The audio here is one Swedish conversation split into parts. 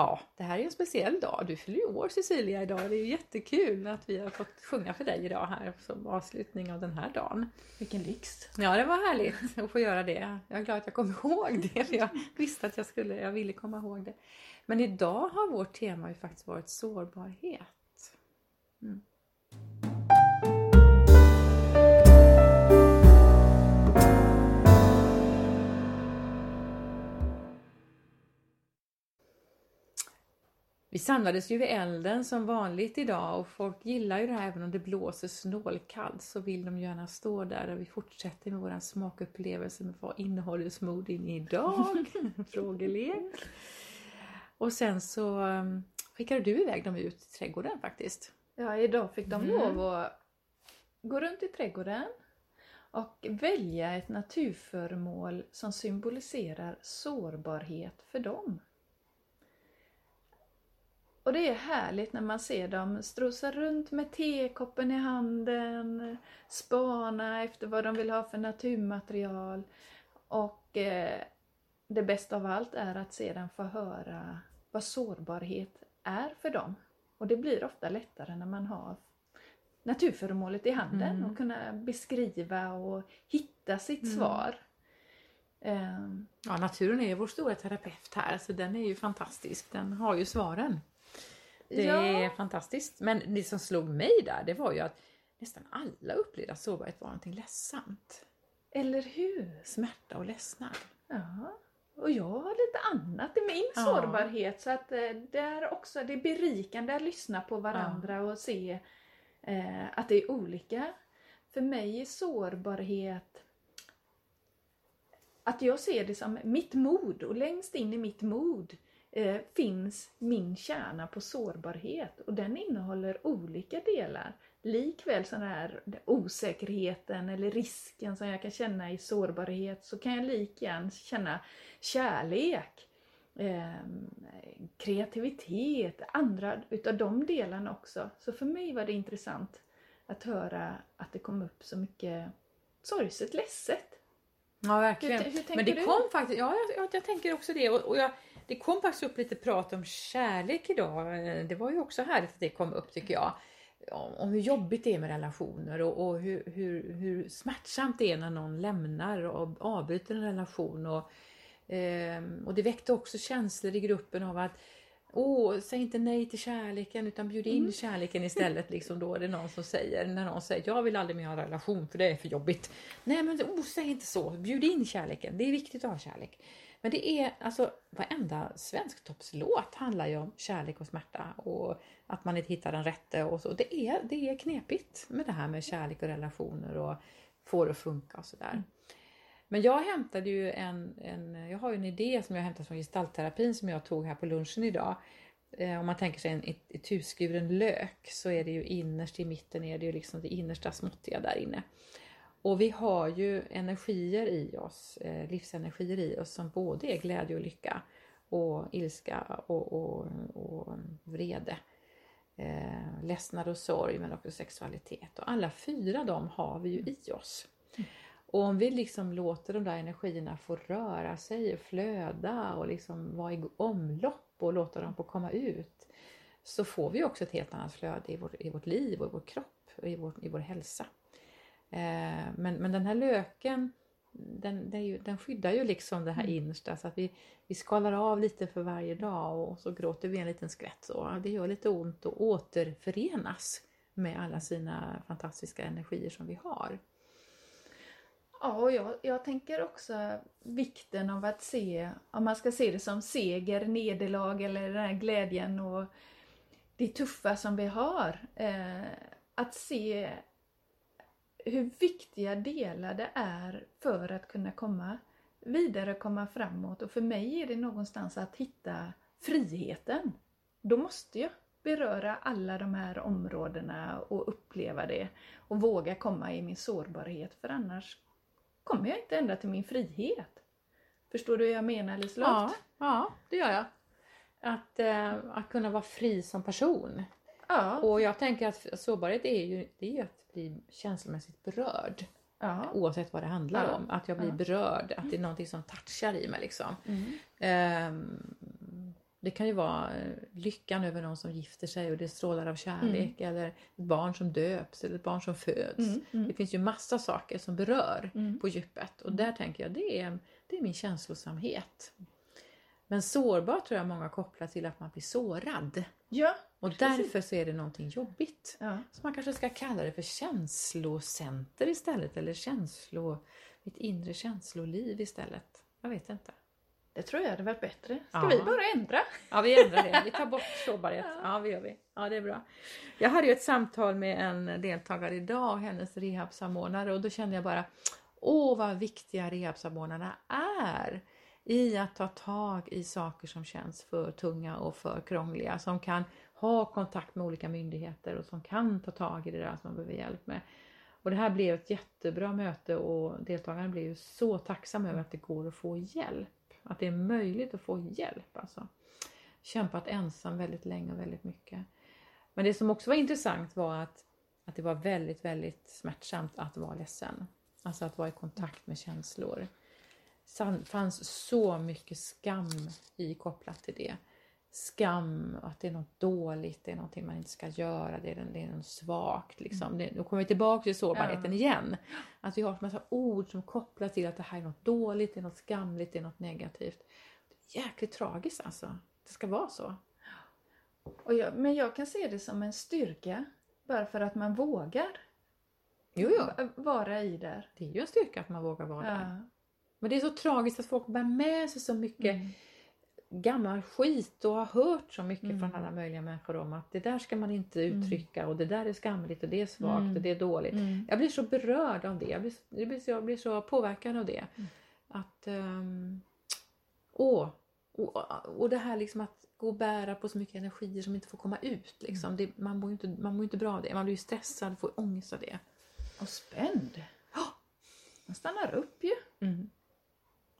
Ja, det här är en speciell dag. Du fyller ju år Cecilia idag. Det är jättekul att vi har fått sjunga för dig idag här som avslutning av den här dagen. Vilken lyx! Ja, det var härligt att få göra det. Jag är glad att jag kom ihåg det. För jag visste att jag skulle, jag ville komma ihåg det. Men idag har vårt tema ju faktiskt varit sårbarhet. Mm. Samlades ju vid elden som vanligt idag och folk gillar ju det här även om det blåser snålkallt så vill de gärna stå där och vi fortsätter med våran smakupplevelse med vad innehåller smoothien idag? Frågelek. Och sen så um, skickade du iväg dem ut i trädgården faktiskt. Ja, idag fick de mm. lov att gå runt i trädgården och välja ett naturföremål som symboliserar sårbarhet för dem. Och det är härligt när man ser dem strosa runt med tekoppen i handen, spana efter vad de vill ha för naturmaterial. Och eh, det bästa av allt är att sedan få höra vad sårbarhet är för dem. Och det blir ofta lättare när man har naturföremålet i handen mm. och kunna beskriva och hitta sitt mm. svar. Um, ja, naturen är vår stora terapeut här, så den är ju fantastisk. Den har ju svaren. Det ja. är fantastiskt. Men det som slog mig där, det var ju att nästan alla upplevde att sårbarhet var någonting ledsamt. Eller hur? Smärta och ledsnad. Ja. Och jag har lite annat i min ja. sårbarhet så att eh, det är också det är berikande att lyssna på varandra ja. och se eh, att det är olika. För mig är sårbarhet att jag ser det som mitt mod och längst in i mitt mod eh, finns min kärna på sårbarhet och den innehåller olika delar. Likväl sån här osäkerheten eller risken som jag kan känna i sårbarhet så kan jag lika känna kärlek, eh, kreativitet, andra utav de delarna också. Så för mig var det intressant att höra att det kom upp så mycket sorgset, ledset. Ja verkligen. Hur, hur Men det du? kom faktiskt, ja jag, jag, jag tänker också det och, och jag, det kom faktiskt upp lite prat om kärlek idag. Det var ju också härligt att det kom upp tycker jag. Om hur jobbigt det är med relationer och, och hur, hur, hur, smärtsamt det är när någon lämnar och avbryter en relation. Och, eh, och det väckte också känslor i gruppen av att Åh, säg inte nej till kärleken utan bjud in mm. kärleken istället. Liksom då är det någon som säger, när någon säger jag vill aldrig mer ha en relation för det är för jobbigt. Nej men oh, säg inte så, bjud in kärleken. Det är viktigt att ha kärlek. Men det är alltså varenda svensktoppslåt handlar ju om kärlek och smärta och att man inte hittar den rätte och så. Det är, det är knepigt med det här med kärlek och relationer och få det att funka och sådär. Mm. Men jag hämtade ju en, en, jag har ju en idé som jag hämtat från gestaltterapin som jag tog här på lunchen idag. Eh, om man tänker sig en ituskuren lök så är det ju innerst i mitten är det ju liksom det innersta småttiga där inne. Och vi har ju energier i oss, eh, livsenergier i oss som både är glädje och lycka och ilska och, och, och vrede. Eh, ledsnad och sorg men också sexualitet. Och alla fyra de har vi ju i oss. Och om vi liksom låter de där energierna få röra sig och flöda och liksom vara i omlopp och låta dem få komma ut så får vi också ett helt annat flöde i, vår, i vårt liv och i vår kropp och i vår, i vår hälsa. Eh, men, men den här löken den, den, ju, den, skyddar ju liksom det här mm. innersta så att vi, vi skalar av lite för varje dag och så gråter vi en liten skvätt. Så det gör lite ont att återförenas med alla sina fantastiska energier som vi har. Ja, och jag, jag tänker också vikten av att se, om man ska se det som seger, nederlag eller den här glädjen och det tuffa som vi har. Eh, att se hur viktiga delar det är för att kunna komma vidare, komma framåt. Och för mig är det någonstans att hitta friheten. Då måste jag beröra alla de här områdena och uppleva det och våga komma i min sårbarhet för annars kommer jag inte ända till min frihet. Förstår du hur jag menar Liselott? Ja, ja, det gör jag. Att, eh, att kunna vara fri som person. Ja. Och jag tänker att sårbarhet är ju, det är att bli känslomässigt berörd. Ja. Oavsett vad det handlar ja. om. Att jag blir berörd, att det är någonting som touchar i mig liksom. Mm. Um, Det kan ju vara eh, lyckan över någon som gifter sig och det strålar av kärlek eller ett barn som döps eller ett barn som föds. Mm, mm. Det finns ju massa saker som berör Mm. på djupet och där tänker jag det är, det är min känslosamhet. Men sårbar tror jag många kopplar till att man blir sårad. Ja. Och Precis. därför så är det någonting jobbigt. ja. Så man kanske ska kalla det för känslocenter istället eller känslo, mitt inre känsloliv istället. Jag vet inte. Det tror jag hade varit bättre. Ska Ja. vi bara ändra? Ja vi ändrar det, vi tar bort sårbarhet. Ja det gör vi. Ja det är bra. Jag hade ju ett samtal med en deltagare idag, hennes rehabsamordnare och då kände jag bara Åh vad viktiga rehabsamordnarna är i att ta tag i saker som känns för tunga och för krångliga. Som kan ha kontakt med olika myndigheter och som kan ta tag i det där som man behöver hjälp med. Och det här blev ett jättebra möte och deltagarna blev ju så tacksamma över att det går att få hjälp. Att det är möjligt att få hjälp alltså. Kämpat ensam väldigt länge och väldigt mycket. Men det som också var intressant var att, att det var väldigt, väldigt smärtsamt att vara ledsen. Alltså att vara i kontakt med känslor. Det fanns så mycket skam i kopplat till det. Skam, att det är något dåligt, det är någonting man inte ska göra, det är, det är något svagt. Liksom. Det, då kommer vi tillbaka till sårbarheten Ja. igen. Att vi har en massa ord som kopplar till att det här är något dåligt, det är något skamligt, det är något negativt. Jäkligt tragiskt alltså. Det ska vara så. Jag, men jag kan se det som en styrka. Bara för att man vågar Jo, jo. vara i där. Det är ju en styrka att man vågar vara där. Ja. Men det är så tragiskt att folk bär med sig så mycket Mm. gammal skit och har hört så mycket Mm. från alla möjliga människor om att det där ska man inte uttrycka och det där är skamligt och det är svagt Mm. och det är dåligt. Mm. Jag blir så berörd av det. Jag blir, jag blir, så, jag blir så påverkad av det. Mm. Att, um, åh, och, och det här liksom att gå och bära på så mycket energier som inte får komma ut. Liksom. Det, man, mår inte, man mår inte bra av det. Man blir ju stressad, får ångest av det. Och spänd. Man stannar upp ju. Mm.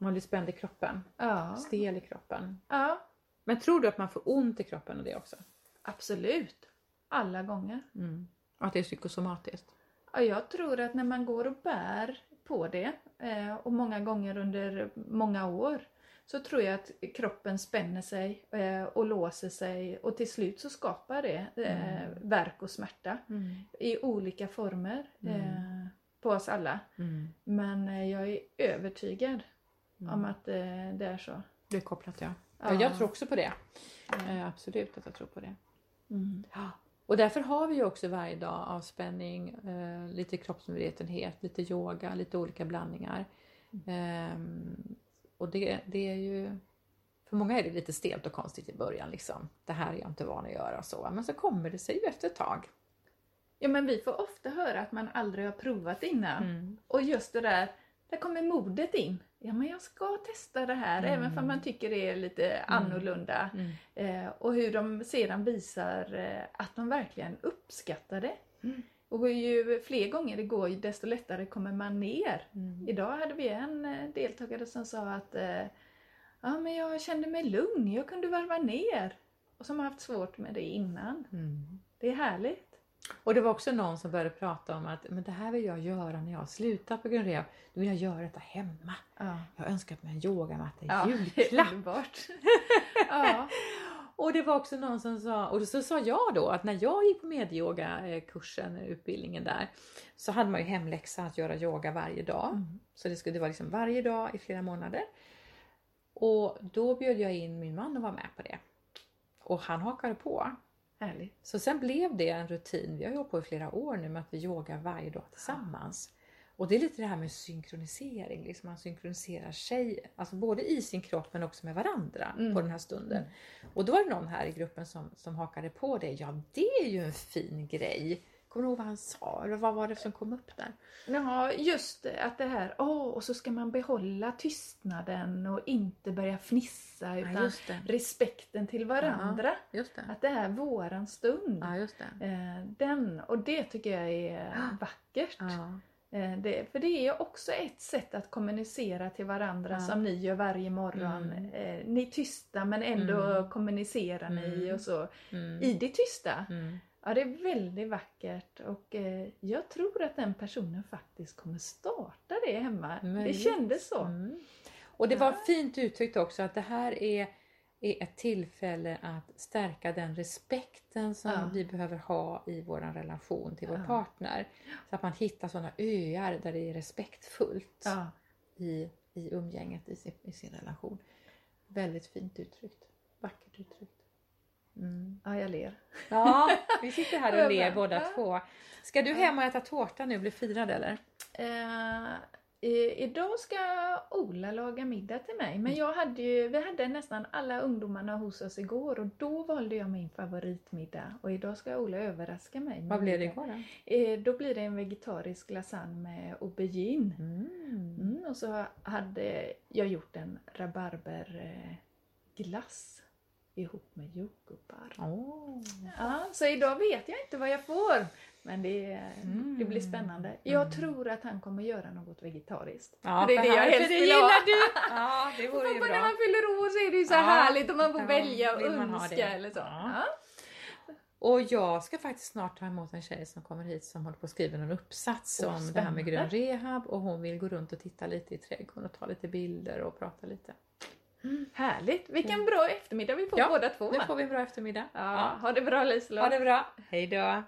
Man blir spänd i kroppen, Ja. stel i kroppen. ja, Men tror du att man får ont i kroppen av det också? absolut. Alla gånger. Mm. Och att det är psykosomatiskt? Ja, jag tror att när man går och bär på det eh, och många gånger under många år så tror jag att kroppen spänner sig eh, och låser sig och till slut så skapar det eh, Mm. värk och smärta Mm. i olika former eh, på oss alla. Mm. Men jag är övertygad Mm. om att eh, det är så. Det är kopplat ja. Ja. ja. Jag tror också på det. Ja. Eh, absolut att jag tror på det. Mm. Och därför har vi ju också varje dag avspänning, eh, lite kroppsmedvetenhet, lite yoga, lite olika blandningar. Ehm, och det, det är ju... För många är det lite stelt och konstigt i början. Liksom. Det här är jag inte van att göra och så. Men så kommer det sig ju efter ett tag. Ja men vi får ofta höra att man aldrig har provat innan. Mm. Och just det där, där kommer modet in. Ja men jag ska testa det här Mm. även om man tycker det är lite annorlunda. Mm. Eh, och hur de sedan visar eh, att de verkligen uppskattar det. Mm. Och ju fler gånger det går desto lättare kommer man ner. Mm. Idag hade vi en eh, deltagare som sa att eh, ja, men jag kände mig lugn, jag kunde varva ner. Och som har haft svårt med det innan. Mm. Det är härligt. Och det var också någon som började prata om att men det här vill jag göra när jag har slutat på Grön Rehab. Då vill jag göra detta hemma. Ja, Jag har önskat mig en yogamatta i ja julklapp. ja. Och det var också någon som sa, och så sa jag då att när jag gick på medyoga-kursen, utbildningen där, så hade man ju hemläxa att göra yoga varje dag. Mm. Så det, skulle, det var liksom varje dag i flera månader. Och då bjöd jag in min man att vara med på det. Och han hakade på. Härligt. Så sen blev det en rutin, vi har hållit på i flera år nu med att vi yogar varje dag tillsammans. Och det är lite det här med synkronisering, liksom man synkroniserar sig, alltså både i sin kropp men också med varandra Mm. på den här stunden. Och då var det någon här i gruppen som, som hakade på det, ja det är ju en fin grej. Kommer du ihåg vad han sa? Eller vad var det som kom upp där? Ja, just det, att det här, åh, och så ska man behålla tystnaden och inte börja fnissa utan det. respekten till varandra. Just det. Att det är våran stund. Ja, just det. Eh, den, och det tycker jag är Ja. vackert. Ja. Eh, det, för det är ju också ett sätt att kommunicera till varandra Ja. som ni gör varje morgon. Mm. Eh, ni är tysta men ändå Mm. kommunicerar ni Mm. och så. Mm. I det tysta. Mm. Ja, det är väldigt vackert och eh, jag tror att den personen faktiskt kommer starta det hemma. Möjligt. Det kändes så. Mm. Och det var Ja. fint uttryckt också att det här är är ett tillfälle att stärka den respekten som Ja. vi behöver ha i vår relation till vår Ja. partner. Så att man hittar sådana öar där det är respektfullt i, i umgänget i sin, i sin relation. Väldigt fint uttryckt. Vackert uttryckt. Mm. ja, jag ler. Ja, vi sitter här och ler båda två. Ska du hem och äta tårta nu och bli firad eller? I, idag ska Ola laga middag till mig. Men jag hade ju, vi hade nästan alla ungdomarna hos oss igår och då valde jag min favoritmiddag. Och idag ska Ola överraska mig. Vad blev det igår då? Eh, då blir det en vegetarisk lasagne med aubergine. Mm. Mm, och så hade jag gjort en rabarberglass ihop med jordgubbar. Åh. Ja, så idag vet jag inte vad jag får. Men det, Mm. det blir spännande. Jag tror att han kommer göra något vegetariskt. Ja, det är det jag helst det vill ha. du! Ja, det vore ju när bra. man fyller år så är det ju så Ja. härligt och man får Ja, välja och önska eller så. Ja. Ja. Och jag ska faktiskt snart ta emot en tjej som kommer hit som håller på att skriva en uppsats Åh, om det här med grön rehab och hon vill gå runt och titta lite i trädgården och ta lite bilder och prata lite. Härligt! Vilken bra eftermiddag vi får Ja, båda två. Nu får vi en bra eftermiddag. Ja, ha det bra Liselott! Ha det bra! Hej då!